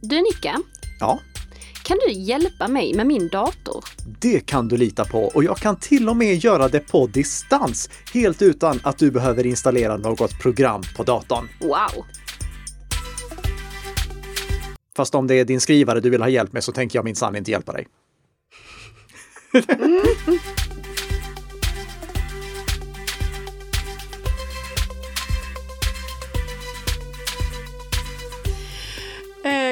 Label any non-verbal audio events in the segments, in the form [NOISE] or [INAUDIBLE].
Du Nicka, Ja, kan du hjälpa mig med min dator? det kan du lita på och jag kan till och med göra det på distans, helt utan att du behöver installera något program på datorn. Wow! Fast om det är din skrivare du vill ha hjälp med så tänker jag minsann inte hjälpa dig. Eh, [LAUGHS]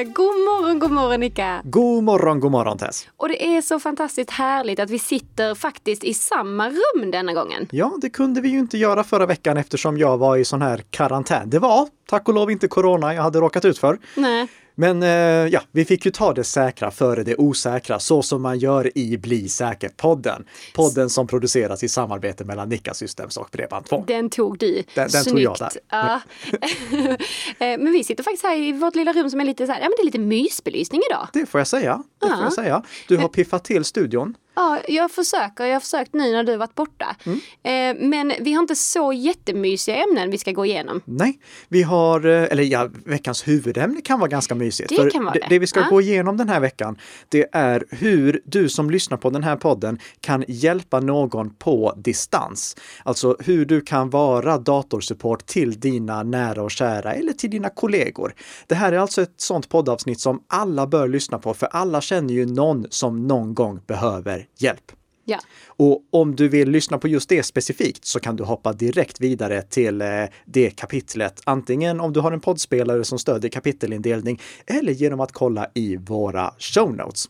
god morgon, god morgon Nicka! God morgon, god morgon Tess! Och det är så fantastiskt härligt att vi sitter faktiskt i samma rum denna gången. Ja, det kunde vi ju inte göra förra veckan eftersom jag var i sån här karantän. Det var tack och lov inte corona jag hade råkat ut för. Nej. Men eh, ja, vi fick ju ta det säkra före det osäkra, så som man gör i Bli säker-podden. Podden som produceras i samarbete mellan Nika Systems och Bredband2. Den tog du. Den- den tog jag där. Ja. [LAUGHS] Eh, men vi sitter faktiskt här i vårt lilla rum som är lite så här, ja men det är lite mysbelysning idag. Det får jag säga. Det får Ja. jag säga. Du har piffat till studion. Ja, jag försöker. Jag har försökt nu när du varit borta. Mm. Eh, men vi har inte så jättemysiga ämnen vi ska gå igenom. Nej, vi har, eh, eller ja, veckans huvudämne kan vara ganska mysigt. Det kan vara det. det vi ska Ja. gå igenom den här veckan, det är hur du som lyssnar på den här podden kan hjälpa någon på distans. Alltså hur du kan vara datorsupport till dina nära och kära eller till dina kollegor. Det här är alltså ett sånt poddavsnitt som alla bör lyssna på, för alla känner ju någon som någon gång behöver hjälp. Ja. Och om du vill lyssna på just det specifikt så kan du hoppa direkt vidare till eh, det kapitlet. Antingen om du har en poddspelare som stödjer kapitelindelning eller genom att kolla i våra show notes.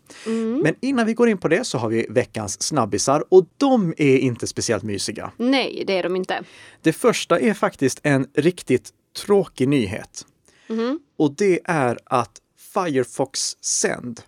Men innan vi går in på det så har vi veckans snabbisar och de är inte speciellt mysiga. Nej, det är de inte. Det första är faktiskt en riktigt tråkig nyhet. Och det är att Firefox Send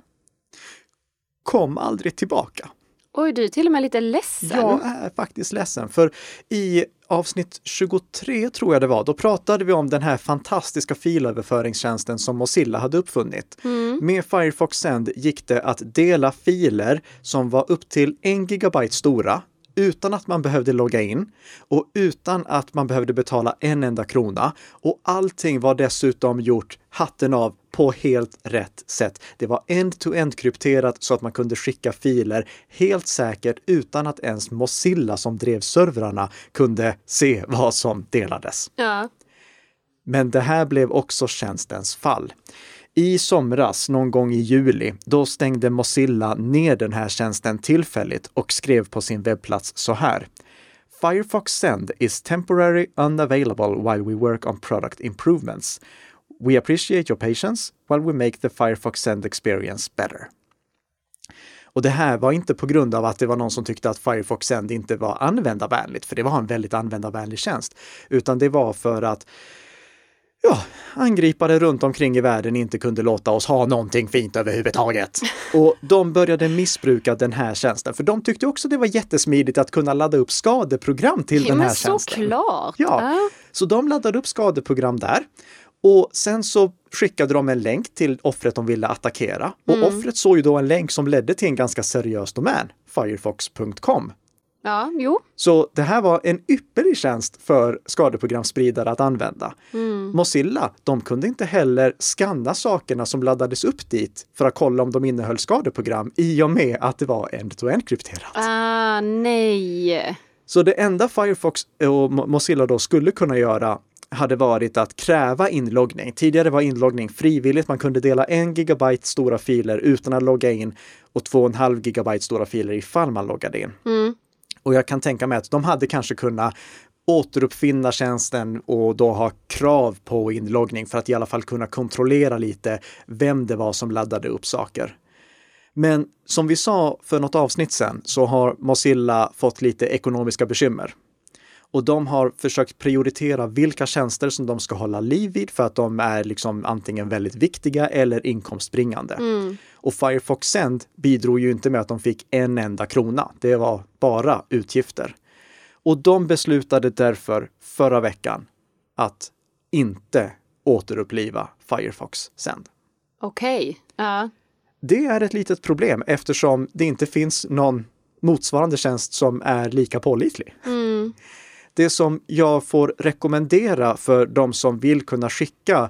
kom aldrig tillbaka. Oj, du är till och med lite ledsen. Jag är faktiskt ledsen, för i avsnitt 23 tror jag det var, då pratade vi om den här fantastiska filöverföringstjänsten som Mozilla hade uppfunnit. Med Firefox Send gick det att dela filer som var upp till en gigabyte stora utan att man behövde logga in och utan att man behövde betala en enda krona. Och allting var dessutom gjort hatten av på helt rätt sätt. Det var end-to-end krypterat så att man kunde skicka filer helt säkert utan att ens Mozilla som drev servrarna kunde se vad som delades. Ja. Men det här blev också tjänstens fall. I somras, någon gång i juli, då stängde Mozilla ner den här tjänsten tillfälligt och skrev på sin webbplats så här. Firefox Send is temporary unavailable while we work on product improvements. We appreciate your patience while we make the Firefox Send experience better. Och det här var inte på grund av att det var någon som tyckte att Firefox Send inte var användarvänligt, för det var en väldigt användarvänlig tjänst, utan det var för att ja, angripare runt omkring i världen inte kunde låta oss ha någonting fint överhuvudtaget. [LAUGHS] Och de började missbruka den här tjänsten, för de tyckte också det var jättesmidigt att kunna ladda upp skadeprogram till Ja, den här tjänsten. såklart. Ja, så de laddade upp skadeprogram där. Och sen så skickade de en länk till offret de ville attackera. Och Mm. offret såg ju då en länk som ledde till en ganska seriös domän, firefox.com. Ja, jo. Så det här var en ypperlig tjänst för skadeprogramspridare att använda. Mm. Mozilla, de kunde inte heller skanna sakerna som laddades upp dit för att kolla om de innehöll skadeprogram i och med att det var end-to-end krypterat. Ah, nej. Så det enda Firefox och Mo- Mozilla då skulle kunna göra hade varit att kräva inloggning. Tidigare var inloggning frivilligt. Man kunde dela en gigabyte stora filer utan att logga in och två och en halv gigabyte stora filer ifall man loggade in. Mm. Och jag kan tänka mig att de hade kanske kunnat återuppfinna tjänsten och då ha krav på inloggning för att i alla fall kunna kontrollera lite vem det var som laddade upp saker. Men som vi sa för något avsnitt sedan så har Mozilla fått lite ekonomiska bekymmer. Och de har försökt prioritera vilka tjänster som de ska hålla liv vid för att de är liksom antingen väldigt viktiga eller inkomstbringande. Mm. Och Firefox Send bidrog ju inte med att de fick en enda krona. Det var bara utgifter. Och de beslutade därför förra veckan att inte återuppliva Firefox Send. Okej. Ja. Det är ett litet problem eftersom det inte finns någon motsvarande tjänst som är lika pålitlig. Mm. Det som jag får rekommendera för de som vill kunna skicka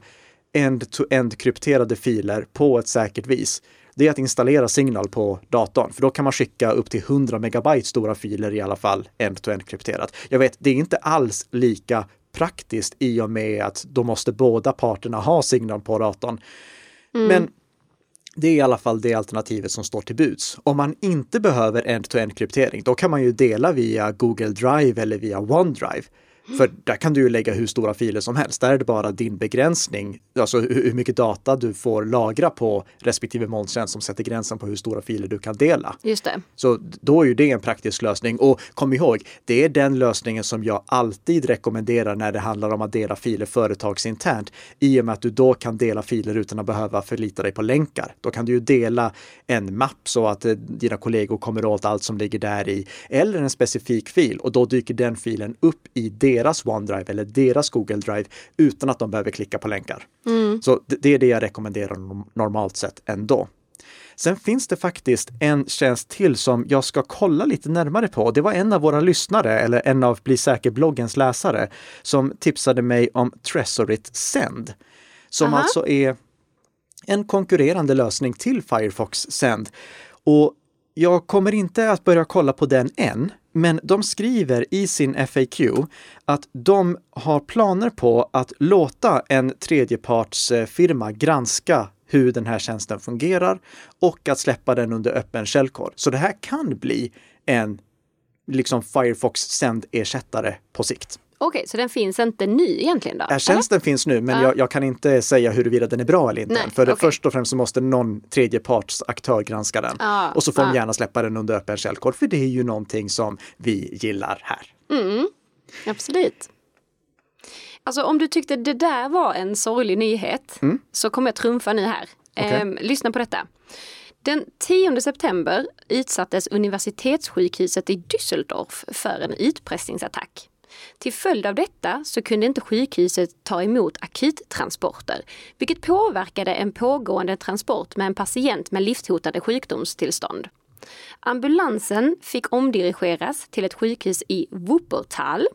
end-to-end krypterade filer på ett säkert vis, det är att installera Signal på datorn. För då kan man skicka upp till 100 megabyte stora filer i alla fall end-to-end krypterat. Jag vet, det är inte alls lika praktiskt i och med att då måste båda parterna ha Signal på datorn. Mm. Men det är i alla fall det alternativet som står till buds. Om man inte behöver end-to-end kryptering, då kan man ju dela via Google Drive eller via OneDrive. För där kan du ju lägga hur stora filer som helst. Där är det bara din begränsning, alltså hur mycket data du får lagra på respektive molntjänst som sätter gränsen på hur stora filer du kan dela. Just det. Så då är ju det en praktisk lösning. Och kom ihåg, det är den lösningen som jag alltid rekommenderar när det handlar om att dela filer företagsinternt. I och med att du då kan dela filer utan att behöva förlita dig på länkar. Då kan du ju dela en mapp så att eh, dina kollegor kommer åt allt som ligger där i. Eller en specifik fil och då dyker den filen upp i det deras OneDrive eller deras Google Drive utan att de behöver klicka på länkar. Mm. Så det, är det jag rekommenderar normalt sett ändå. Sen finns det faktiskt en tjänst till som jag ska kolla lite närmare på. Det var en av våra lyssnare, eller en av Bli säker-bloggens läsare, som tipsade mig om Tresorit Send. Som Aha. alltså är en konkurrerande lösning till Firefox Send. Och jag kommer inte att börja kolla på den än, men de skriver i sin FAQ att de har planer på att låta en tredjepartsfirma granska hur den här tjänsten fungerar och att släppa den under öppen källkod. Så det här kan bli en liksom Firefox sänd ersättare på sikt. Okej, så den finns inte nu egentligen då? Ja, tjänsten eller? finns nu, men ja. jag, jag, kan inte säga huruvida den är bra eller inte. Nej, för okay. först och främst så måste någon tredjepartsaktör granska den. Ah, och så får ah. de gärna släppa den under öppen källkod, för det är ju någonting som vi gillar här. Mm, absolut. Alltså om du tyckte det där var en sorglig nyhet mm. så kommer jag trumfa nu här. Okay. Ehm, lyssna på detta. Den 10 september utsattes universitetssjukhuset i Düsseldorf för en utpressningsattack. Till följd av detta så kunde inte sjukhuset ta emot akuttransporter, vilket påverkade en pågående transport med en patient med livshotande sjukdomstillstånd. Ambulansen fick omdirigeras till ett sjukhus i Wuppertal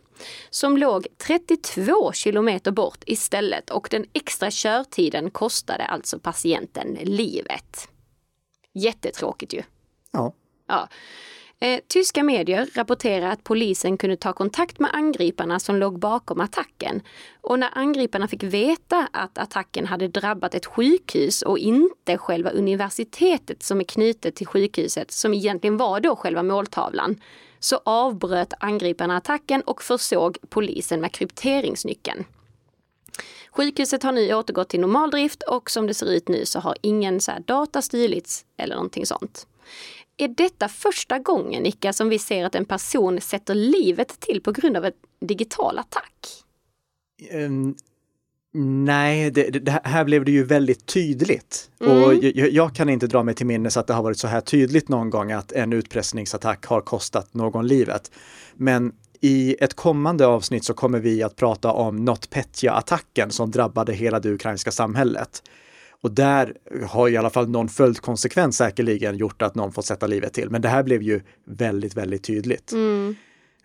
som låg 32 kilometer bort istället och den extra körtiden kostade alltså patienten livet. Jättetråkigt ju. Ja. ja. Eh, tyska medier rapporterar att polisen kunde ta kontakt med angriparna som låg bakom attacken. Och när angriparna fick veta att attacken hade drabbat ett sjukhus och inte själva universitetet som är knutet till sjukhuset, som egentligen var då själva måltavlan, så avbröt angriparna attacken och försåg polisen med krypteringsnyckeln. Sjukhuset har nu återgått till normaldrift och som det ser ut nu så har ingen så data stulits eller någonting sånt. Är detta första gången, Nika, som vi ser att en person sätter livet till på grund av en digital attack? Um, nej, det, det, här blev det ju väldigt tydligt. Mm. Och jag, jag, kan inte dra mig till minnes att det har varit så här tydligt någon gång att en utpressningsattack har kostat någon livet. Men i ett kommande avsnitt så kommer vi att prata om NotPetya-attacken som drabbade hela det ukrainska samhället. Och där har i alla fall någon följdkonsekvens säkerligen gjort att någon fått sätta livet till. Men det här blev ju väldigt, väldigt tydligt. Mm.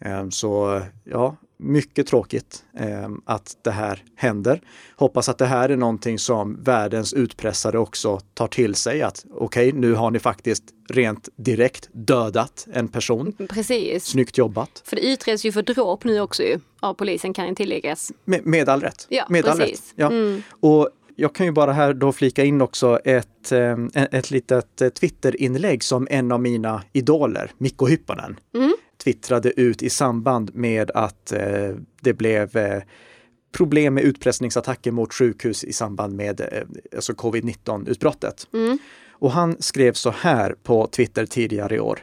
Ehm, så ja, mycket tråkigt ehm, att det här händer. Hoppas att det här är någonting som världens utpressare också tar till sig att okej, okay, nu har ni faktiskt rent direkt dödat en person. Precis. Snyggt jobbat. För det utreds ju för dråp nu också ju, av polisen kan tilläggas. Med, med all rätt. Ja, med precis. All rätt. Ja. Mm. Och jag kan ju bara här då flika in också ett, ehm, ett litet eh, Twitterinlägg som en av mina idoler, Mikko Hypponen, mm. twittrade ut i samband med att eh, det blev eh, problem med utpressningsattacker mot sjukhus i samband med alltså covid-19-utbrottet. Mm. Och han skrev så här på Twitter tidigare i år.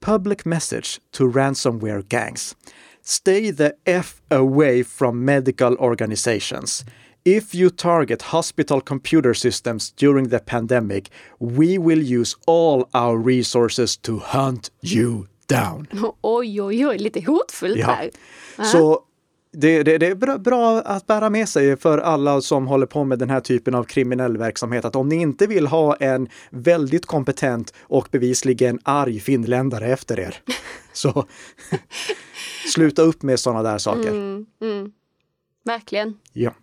Public message to ransomware gangs. Stay the F away from medical organizations. If you target hospital computer systems during the pandemic, we will use all our resources to hunt you down. [LAUGHS] Oj, oj, oj, lite hotfullt ja. här. Så det, det, det, är bra att bära med sig för alla som håller på med den här typen av kriminell verksamhet att om ni inte vill ha en väldigt kompetent och bevisligen arg finländare efter er, [LAUGHS] så sluta upp med sådana där saker. Mm, mm. Verkligen. Ja.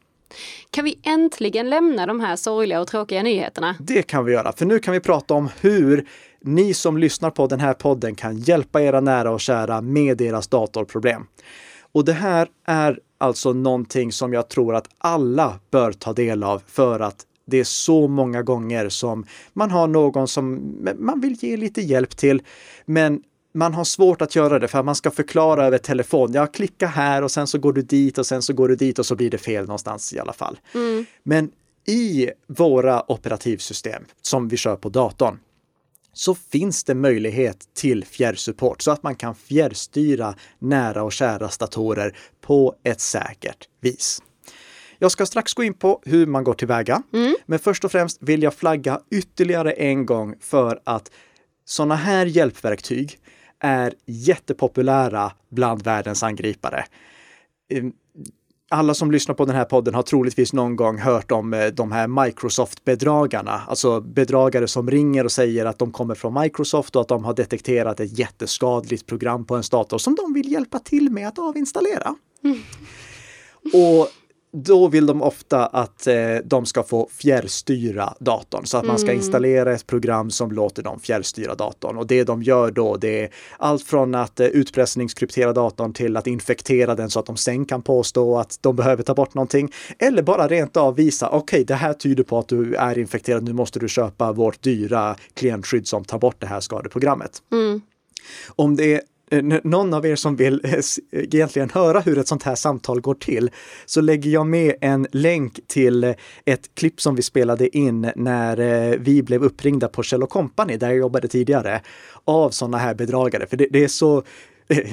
Kan vi äntligen lämna de här sorgliga och tråkiga nyheterna? Det kan vi göra, för nu kan vi prata om hur ni som lyssnar på den här podden kan hjälpa era nära och kära med deras datorproblem. Och det här är alltså någonting som jag tror att alla bör ta del av för att det är så många gånger som man har någon som man vill ge lite hjälp till, men man har svårt att göra det för att man ska förklara över telefon. Ja, klicka här och sen så går du dit och sen så går du dit och så blir det fel någonstans i alla fall. Mm. Men i våra operativsystem som vi kör på datorn så finns det möjlighet till fjärrsupport så att man kan fjärrstyra nära och kära datorer på ett säkert vis. Jag ska strax gå in på hur man går tillväga, mm. men först och främst vill jag flagga ytterligare en gång för att sådana här hjälpverktyg är jättepopulära bland världens angripare. Ehm, alla som lyssnar på den här podden har troligtvis någon gång hört om eh, de här Microsoft-bedragarna, alltså bedragare som ringer och säger att de kommer från Microsoft och att de har detekterat ett jätteskadligt program på en dator som de vill hjälpa till med att avinstallera. Mm. Och då vill de ofta att eh, de ska få fjärrstyra datorn så att man ska mm. installera ett program som låter dem fjärrstyra datorn. Och det de gör då, det är allt från att eh, utpressningskryptera datorn till att infektera den så att de sen kan påstå att de behöver ta bort någonting. Eller bara rent av visa, okej, okay, det här tyder på att du är infekterad, nu måste du köpa vårt dyra klientskydd som tar bort det här skadeprogrammet. Mm. Om det Eh, någon av er som vill eh, egentligen höra hur ett sånt här samtal går till, så lägger jag med en länk till eh, ett klipp som vi spelade in när vi blev uppringda på Kjell Company, där jag jobbade tidigare, av sådana här bedragare. För det, det är så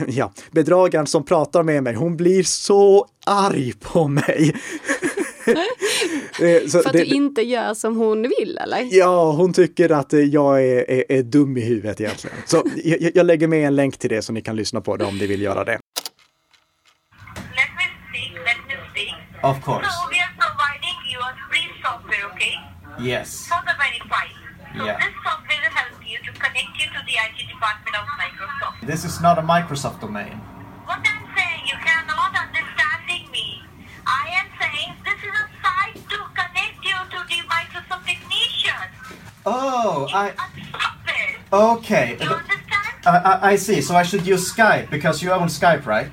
ja, bedragaren som pratar med mig, hon blir så arg på mig. [LAUGHS] Eh, så För att det, du inte gör som hon vill eller? Ja, hon tycker att jag är, är, är dum i huvudet egentligen. Så jag, jag, lägger med en länk till det så ni kan lyssna på det om ni vill göra det. Let me speak, let me speak. Of course. So we are providing you a free software, okay? Yes. For the Verify. So yeah. this software will help you to connect you to the IT department of Microsoft. This is not a Microsoft domain. What I'm saying, you cannot Oh, I. Okay. Understand? I, I see. So I should use Skype because you are on Skype, right?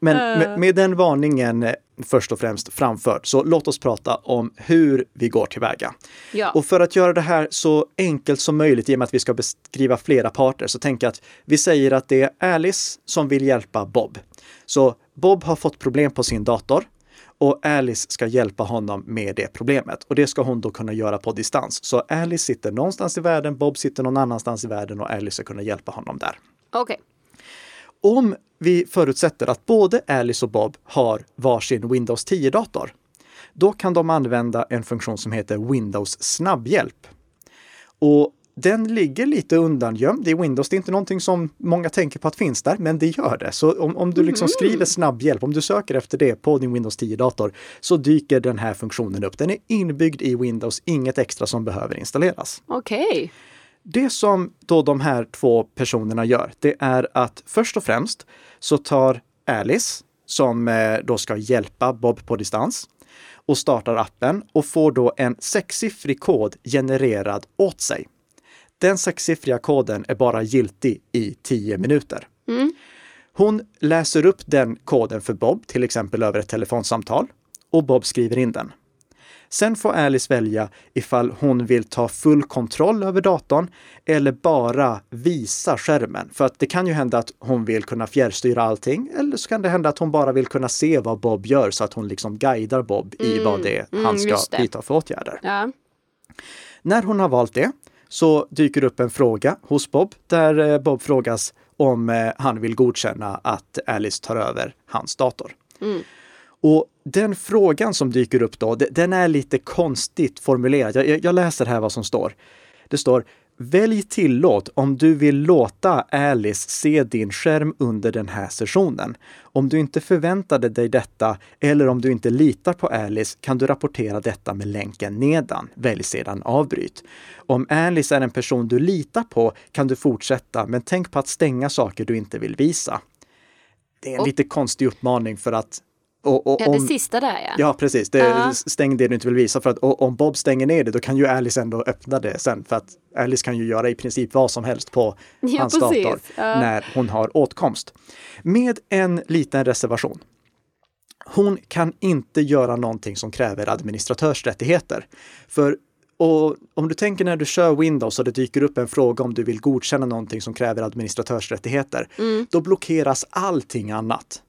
Men uh. med, med, den varningen eh, först och främst framfört, så låt oss prata om hur vi går tillväga. Ja. Och för att göra det här så enkelt som möjligt, i och med att vi ska beskriva flera parter, så tänker jag att vi säger att det är Alice som vill hjälpa Bob. Så Bob har fått problem på sin dator och Alice ska hjälpa honom med det problemet. Och det ska hon då kunna göra på distans. Så Alice sitter någonstans i världen, Bob sitter någon annanstans i världen och Alice ska kunna hjälpa honom där. Okej. Okay. Om vi förutsätter att både Alice och Bob har varsin Windows 10-dator, då kan de använda en funktion som heter Windows snabbhjälp. Och den ligger lite undangömd i Windows. Det är inte någonting som många tänker på att finns där, men det gör det. Så om, om du liksom mm. skriver snabbhjälp, om du söker efter det på din Windows 10-dator, så dyker den här funktionen upp. Den är inbyggd i Windows, inget extra som behöver installeras. Okej. Okay. Det som då de här två personerna gör, det är att först och främst så tar Alice, som eh, då ska hjälpa Bob på distans, och startar appen och får då en sexsiffrig kod genererad åt sig. Den sexsiffriga koden är bara giltig i tio minuter. Mm. Hon läser upp den koden för Bob, till exempel över ett telefonsamtal, och Bob skriver in den. Sen får Alice välja ifall hon vill ta full kontroll över datorn eller bara visa skärmen. För att det kan ju hända att hon vill kunna fjärrstyra allting eller så kan det hända att hon bara vill kunna se vad Bob gör så att hon liksom guidar Bob i mm. vad det är han mm, ska vidta för åtgärder. Ja. När hon har valt det så dyker upp en fråga hos Bob där eh, Bob frågas om eh, han vill godkänna att Alice tar över hans dator. Mm. Och den frågan som dyker upp då, den är lite konstigt formulerad. Jag, jag läser här vad som står. Det står Välj tillåt om du vill låta Alice se din skärm under den här sessionen. Om du inte förväntade dig detta eller om du inte litar på Alice kan du rapportera detta med länken nedan. Välj sedan avbryt. Om Alice är en person du litar på kan du fortsätta, men tänk på att stänga saker du inte vill visa. Det är en lite konstig uppmaning för att och, och, Ja, det om- sista där ja. Ja, precis. Det, Ja. Stäng det du inte vill visa. För att och, om Bob stänger ner det, då kan ju Alice ändå öppna det sen. För att Alice kan ju göra i princip vad som helst på [LAUGHS] Ja, hans precis. dator Ja. när hon har åtkomst. Med en liten reservation. Hon kan inte göra någonting som kräver administratörsrättigheter. För och om du tänker när du kör Windows och det dyker upp en fråga om du vill godkänna någonting som kräver administratörsrättigheter, då blockeras allting annat.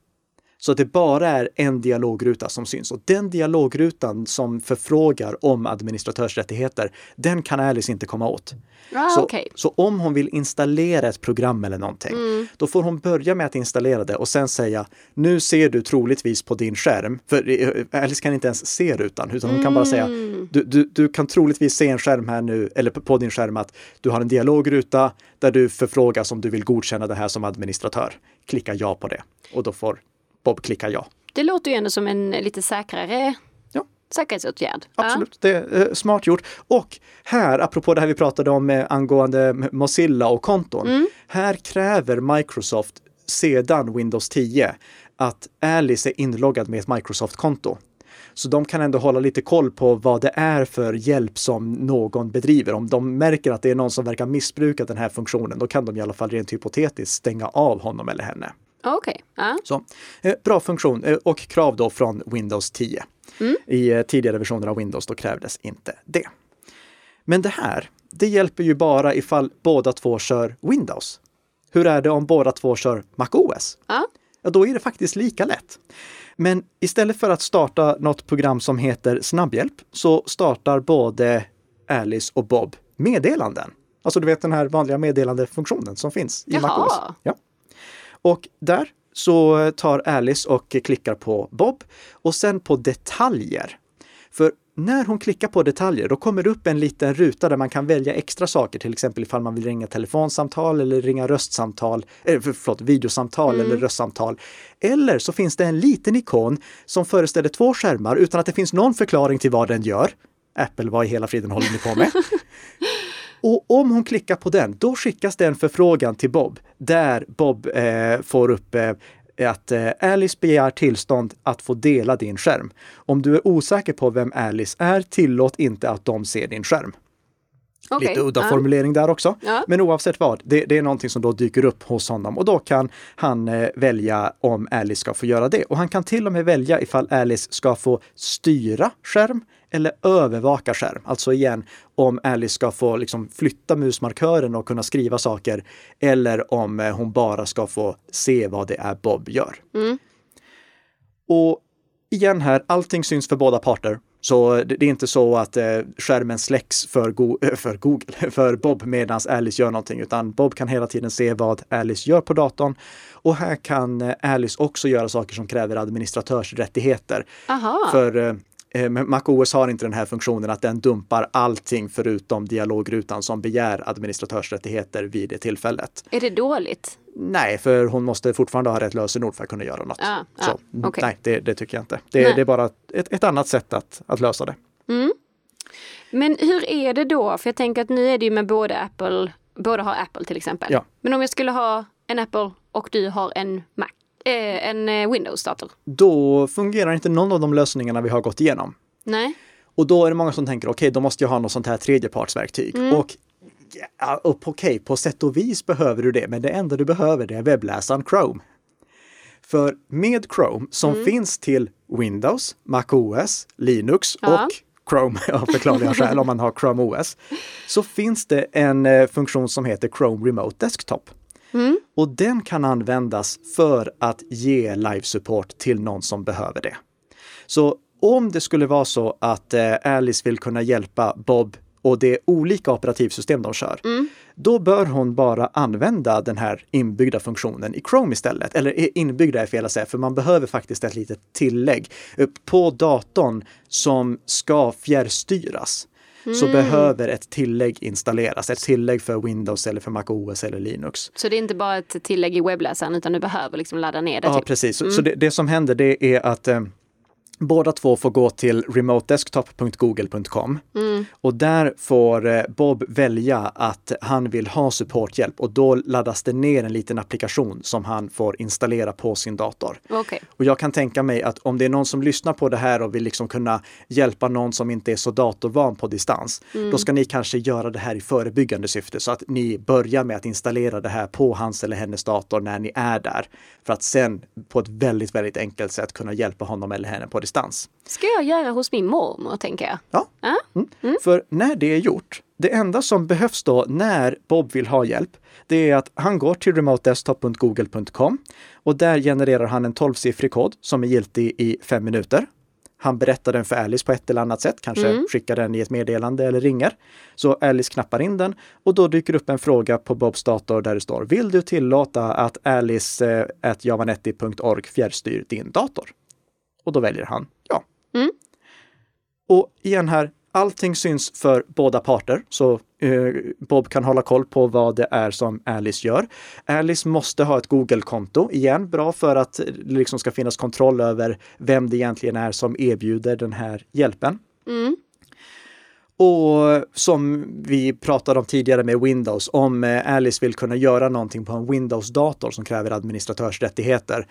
Så att det bara är en dialogruta som syns och den dialogrutan som förfrågar om administratörsrättigheter, den kan Alice inte komma åt. Ah, så, okej. så om hon vill installera ett program eller någonting, då får hon börja med att installera det och sen säga nu ser du troligtvis på din skärm, för eh, Alice kan inte ens se rutan, utan hon kan bara säga du, du, du kan troligtvis se en skärm här nu, eller på- på din skärm att du har en dialogruta där du förfrågas om du vill godkänna det här som administratör. Klicka ja på det och då får Bob klicka ja. Det låter ju ändå som en lite säkrare Ja. säkerhetsåtgärd. Absolut, det är eh, smart gjort. Och här, apropå det här vi pratade om eh, angående Mozilla och konton. Här kräver Microsoft sedan Windows 10 att Alice är inloggad med ett Microsoft-konto. Så de kan ändå hålla lite koll på vad det är för hjälp som någon bedriver. Om de märker att det är någon som verkar missbruka den här funktionen, då kan de i alla fall rent hypotetiskt stänga av honom eller henne. Okej. Ja. Så, eh, bra funktion eh, och krav då från Windows 10. I eh, tidigare versioner av Windows då krävdes inte det. Men det här, det hjälper ju bara ifall båda två kör Windows. Hur är det om båda två kör MacOS? Ja. Ja, då är det faktiskt lika lätt. Men istället för att starta något program som heter snabbhjälp så startar både Alice och Bob meddelanden. Alltså du vet den här vanliga meddelandefunktionen som finns i Jaha. MacOS. Ja. Och där så tar Alice och klickar på Bob och sen på detaljer. För när hon klickar på detaljer, då kommer det upp en liten ruta där man kan välja extra saker, till exempel ifall man vill ringa telefonsamtal eller ringa röstsamtal, eh, för- förlåt, videosamtal eller röstsamtal. Eller så finns det en liten ikon som föreställer två skärmar utan att det finns någon förklaring till vad den gör. Apple, vad i hela friden håller ni på med? [LAUGHS] Och om hon klickar på den, då skickas det en förfrågan till Bob där Bob eh, får upp eh, att eh, Alice begär tillstånd att få dela din skärm. Om du är osäker på vem Alice är, tillåt inte att de ser din skärm. Okej. Lite udda Ja. formulering där också. Ja. Men oavsett vad, det, det är någonting som då dyker upp hos honom och då kan han eh, välja om Alice ska få göra det. Och han kan till och med välja ifall Alice ska få styra skärm eller övervaka skärm. Alltså igen, om Alice ska få liksom flytta musmarkören och kunna skriva saker eller om eh, hon bara ska få se vad det är Bob gör. Och igen här, allting syns för båda parter. Så det, är inte så att eh, skärmen släcks för, Go- eh, för Google, [LAUGHS] för Bob medan Alice gör någonting, utan Bob kan hela tiden se vad Alice gör på datorn. Och här kan Alice också göra saker som kräver administratörsrättigheter. Aha. För men MacOS har inte den här funktionen att den dumpar allting förutom dialogrutan som begär administratörsrättigheter vid det tillfället. Är det dåligt? Nej, för hon måste fortfarande ha rätt lösenord för att kunna göra något. Ja, ja, Så, mm, okej. Nej, det, det tycker jag inte. Det, det är bara ett, ett annat sätt att, att lösa det. Men hur är det då? För jag tänker att nu är det ju med både Apple, båda har Apple till exempel. Ja. Men om jag skulle ha en Apple och du har en Mac, eh, en eh, Windows-dator? Då fungerar inte någon av de lösningarna vi har gått igenom. Nej? Och då är det många som tänker, okej, då måste jag ha något sånt här tredjepartsverktyg. Mm. Och ja, och okej, på sätt och vis behöver du det, men det enda du behöver det är webbläsaren Chrome. För med Chrome, som Mm. finns till Windows, MacOS, Linux Ja. och Chrome [LAUGHS] av förklarliga skäl om man har Chrome OS, så finns det en eh, funktion som heter Chrome Remote Desktop. Mm. Och den kan användas för att ge live support till någon som behöver det. Så om det skulle vara så att eh, Alice vill kunna hjälpa Bob och det är olika operativsystem de kör, då bör hon bara använda den här inbyggda funktionen i Chrome istället. Eller inbyggda är fel att säga, för man behöver faktiskt ett litet tillägg på datorn som ska fjärrstyras. Så behöver ett tillägg installeras, ett tillägg för Windows eller för MacOS eller Linux. Så det är inte bara ett tillägg i webbläsaren utan du behöver liksom ladda ner det? Ja, typ. precis. Så, så det, det som händer det är att eh, Båda två får gå till remotedesktop.google.com och där får eh, Bob välja att han vill ha supporthjälp och då laddas det ner en liten applikation som han får installera på sin dator. Okej. Och jag kan tänka mig att om det är någon som lyssnar på det här och vill liksom kunna hjälpa någon som inte är så datorvan på distans, då ska ni kanske göra det här i förebyggande syfte så att ni börjar med att installera det här på hans eller hennes dator när ni är där. För att sen på ett väldigt, väldigt enkelt sätt kunna hjälpa honom eller henne på distans. Ska jag göra hos min mormor, tänker jag. Ja, Mm. För när det är gjort, det enda som behövs då när Bob vill ha hjälp, det är att han går till remotedesktop.google.com och där genererar han en 12-siffrig kod som är giltig i fem minuter. Han berättar den för Alice på ett eller annat sätt, kanske skickar den i ett meddelande eller ringer. Så Alice knappar in den och då dyker upp en fråga på Bobs dator där det står Vill du tillåta att alice eh, fjärrstyr din dator? Och då väljer han ja. Och igen här, allting syns för båda parter, så eh, Bob kan hålla koll på vad det är som Alice gör. Alice måste ha ett Google-konto, igen, bra för att det liksom ska finnas kontroll över vem det egentligen är som erbjuder den här hjälpen. Och som vi pratade om tidigare med Windows, om eh, Alice vill kunna göra någonting på en Windows-dator som kräver administratörsrättigheter,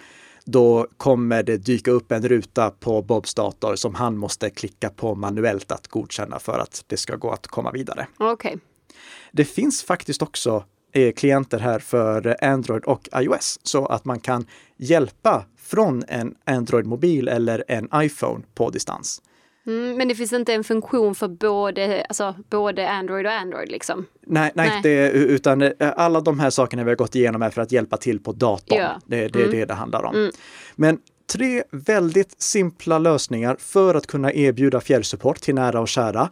då kommer det dyka upp en ruta på Bobs dator som han måste klicka på manuellt att godkänna för att det ska gå att komma vidare. Okej. Det finns faktiskt också eh, klienter här för Android och iOS så att man kan hjälpa från en Android-mobil eller en iPhone på distans. Mm, men det finns inte en funktion för både, alltså, både Android och Android liksom? Nej, nej, Nej. Det, utan eh, alla de här sakerna vi har gått igenom är för att hjälpa till på datorn. Ja. Det, det är det det handlar om. Men tre väldigt simpla lösningar för att kunna erbjuda fjärrsupport till nära och kära.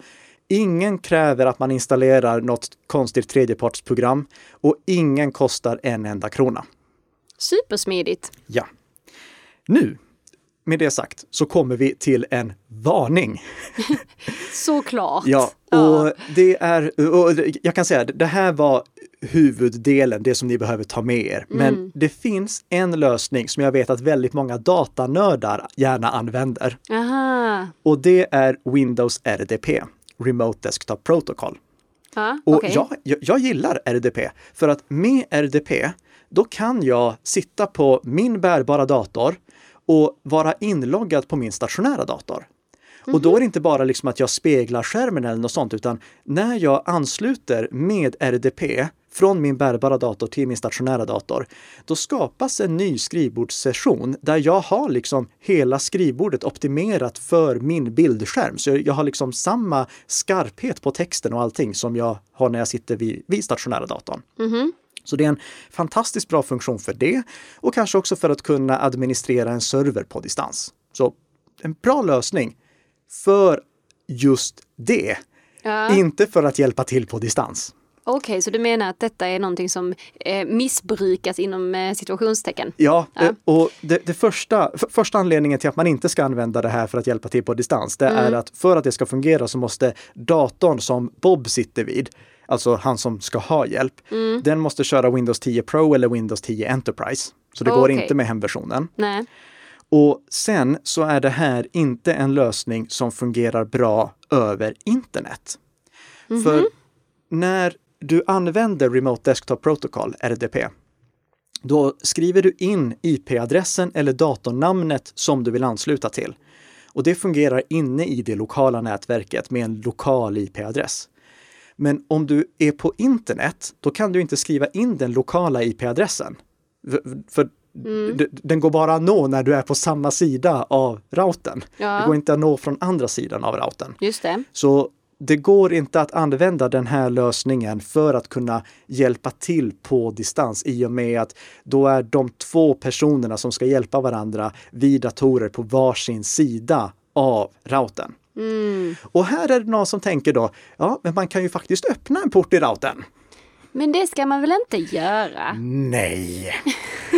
Ingen kräver att man installerar något konstigt tredjepartsprogram och ingen kostar en enda krona. Supersmidigt. Ja. Nu, med det sagt, så kommer vi till en varning. [LAUGHS] Såklart. Ja, och det är, och jag kan säga, det här var huvuddelen, det som ni behöver ta med er. Men det finns en lösning som jag vet att väldigt många datanördar gärna använder. Aha. Och det är Windows RDP, Remote Desktop Protocol. Ja, Och okej. jag, jag, jag gillar RDP för att med RDP, då kan jag sitta på min bärbara dator och vara inloggad på min stationära dator. Och då är det inte bara liksom att jag speglar skärmen eller något sånt, utan när jag ansluter med RDP från min bärbara dator till min stationära dator, då skapas en ny skrivbordssession där jag har liksom hela skrivbordet optimerat för min bildskärm. Så jag har liksom samma skarphet på texten och allting som jag har när jag sitter vid, vid stationära datorn. Så det är en fantastiskt bra funktion för det och kanske också för att kunna administrera en server på distans. Så en bra lösning för just det. Ja. Inte för att hjälpa till på distans. Okej, så du menar att detta är någonting som eh, missbrukas inom eh, situationstecken? Ja, Ja. eh, och det, det första, för, första anledningen till att man inte ska använda det här för att hjälpa till på distans, det är att för att det ska fungera så måste datorn som Bob sitter vid, alltså han som ska ha hjälp, den måste köra Windows 10 Pro eller Windows 10 Enterprise. Så det går Okej. inte med hemversionen. Nej. Och sen så är det här inte en lösning som fungerar bra över internet. För när du använder Remote Desktop Protocol, RDP, då skriver du in IP-adressen eller datornamnet som du vill ansluta till. Och det fungerar inne i det lokala nätverket med en lokal IP-adress. Men om du är på internet, då kan du inte skriva in den lokala IP-adressen. För, d- den går bara att nå när du är på samma sida av routern. Ja. Det går inte att nå från andra sidan av routern. Just det. Så det går inte att använda den här lösningen för att kunna hjälpa till på distans i och med att då är de två personerna som ska hjälpa varandra vid datorer på varsin sida av routern. Och här är det någon som tänker då, ja, men man kan ju faktiskt öppna en port i routern. Men det ska man väl inte göra? Nej!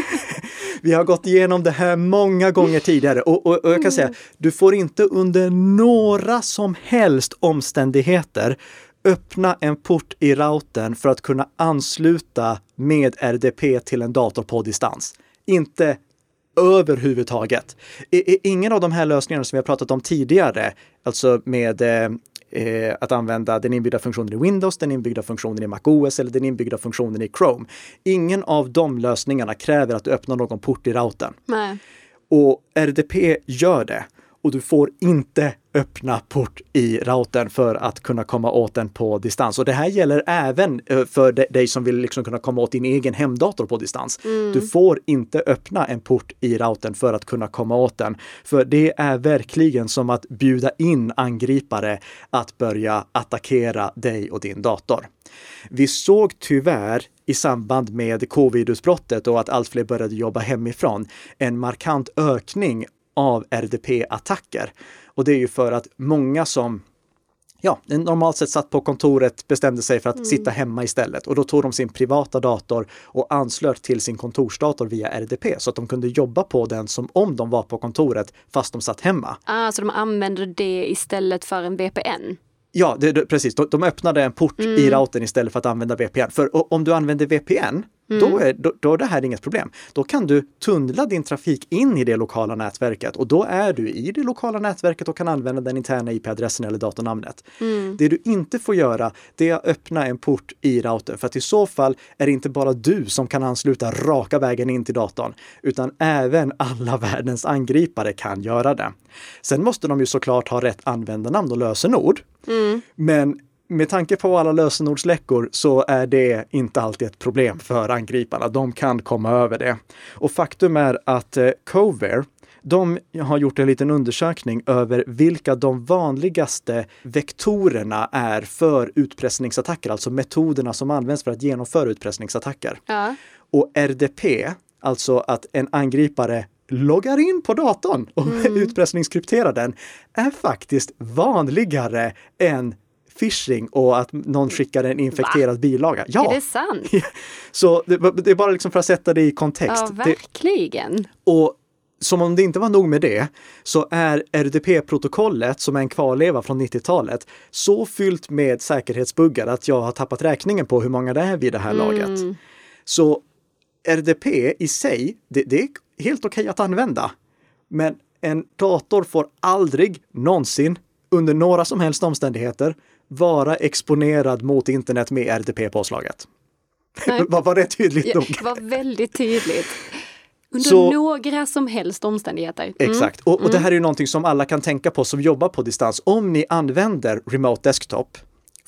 [LAUGHS] Vi har gått igenom det här många gånger tidigare och, och, och jag kan säga, du får inte under några som helst omständigheter öppna en port i routern för att kunna ansluta med RDP till en dator på distans. Inte överhuvudtaget. I, i, ingen av de här lösningarna som vi har pratat om tidigare, alltså med eh, eh, att använda den inbyggda funktionen i Windows, den inbyggda funktionen i MacOS eller den inbyggda funktionen i Chrome. Ingen av de lösningarna kräver att du öppnar någon port i routern. Nej. Och RDP gör det. Och du får inte öppna port i routern för att kunna komma åt den på distans. Och det här gäller även eh, för dig som vill liksom kunna komma åt din egen hemdator på distans. Du får inte öppna en port i routern för att kunna komma åt den. För det är verkligen som att bjuda in angripare att börja attackera dig och din dator. Vi såg tyvärr i samband med covid-utbrottet och att allt fler började jobba hemifrån en markant ökning av RDP-attacker. Och det är ju för att många som ja, normalt sett satt på kontoret bestämde sig för att sitta hemma istället och då tog de sin privata dator och anslöt till sin kontorsdator via RDP så att de kunde jobba på den som om de var på kontoret fast de satt hemma. Ah, så de använder det istället för en VPN? Ja, det, det, precis. De, de öppnade en port i routern istället för att använda VPN. För om du använder VPN, då, är, då, då är det här inget problem. Då kan du tunnla din trafik in i det lokala nätverket och då är du i det lokala nätverket och kan använda den interna IP-adressen eller datornamnet. Det du inte får göra, det är att öppna en port i routern för att i så fall är det inte bara du som kan ansluta raka vägen in till datorn, utan även alla [LAUGHS] världens angripare kan göra det. Sen måste de ju såklart ha rätt användarnamn och lösenord. Men med tanke på alla lösenordsläckor så är det inte alltid ett problem för angriparna. De kan komma över det. Och faktum är att eh, Covare de har gjort en liten undersökning över vilka de vanligaste vektorerna är för utpressningsattacker, alltså metoderna som används för att genomföra utpressningsattacker. Ja. Och RDP, alltså att en angripare loggar in på datorn och [LAUGHS] utpressningskrypterar den, är faktiskt vanligare än phishing och att någon skickar en infekterad bilaga. Ja, Är det sant? [LAUGHS] så det, det är bara liksom för att sätta det i kontext. Ja, det, verkligen. och som om det inte var nog med det, så är RDP-protokollet, som är en kvarleva från 90-talet, så fyllt med säkerhetsbuggar att jag har tappat räkningen på hur många det är vid det här laget. Så RDP i sig, det, det är helt okej att använda. Men en dator får aldrig någonsin, under några som helst omständigheter, vara exponerad mot internet med RDP-påslaget. [LAUGHS] Var, var det tydligt Ja, nog? det var väldigt tydligt. Under Så- några som helst omständigheter. Mm. Exakt. Och, och det här är ju någonting som alla kan tänka på som jobbar på distans. Om ni använder Remote Desktop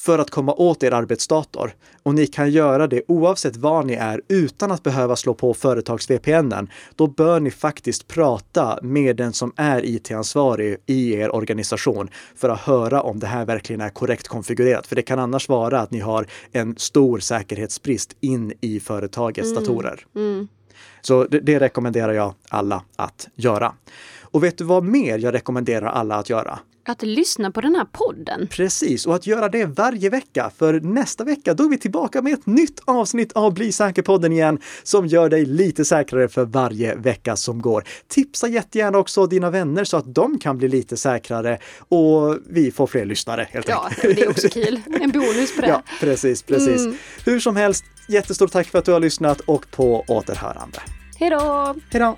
för att komma åt er arbetsdator och ni kan göra det oavsett var ni är utan att behöva slå på företags-VPNen, då bör ni faktiskt prata med den som är IT-ansvarig i er organisation för att höra om det här verkligen är korrekt konfigurerat. För det kan annars vara att ni har en stor säkerhetsbrist in i företagets datorer. Så det, det rekommenderar jag alla att göra. Och vet du vad mer jag rekommenderar alla att göra? Att lyssna på den här podden. Precis, och att göra det varje vecka. För nästa vecka, då är vi tillbaka med ett nytt avsnitt av Bli säker-podden igen, som gör dig lite säkrare för varje vecka som går. Tipsa jättegärna också dina vänner så att de kan bli lite säkrare och vi får fler lyssnare helt Ja, enkelt. det är också [LAUGHS] kul. En bonus på det. Ja, precis, precis. Hur som helst, jättestort tack för att du har lyssnat och på återhörande. Hej då! Hej då!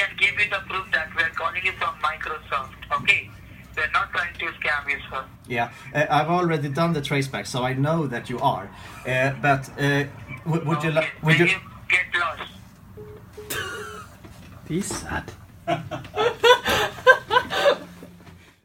Can give you the proof that we are calling you from Microsoft, okay? We are not trying to scam you, sir. Yeah, uh, I've already done the traceback, so I know that you are. Uh, but uh, w- would you like? Would you? you get lost, Det är sad. [LAUGHS]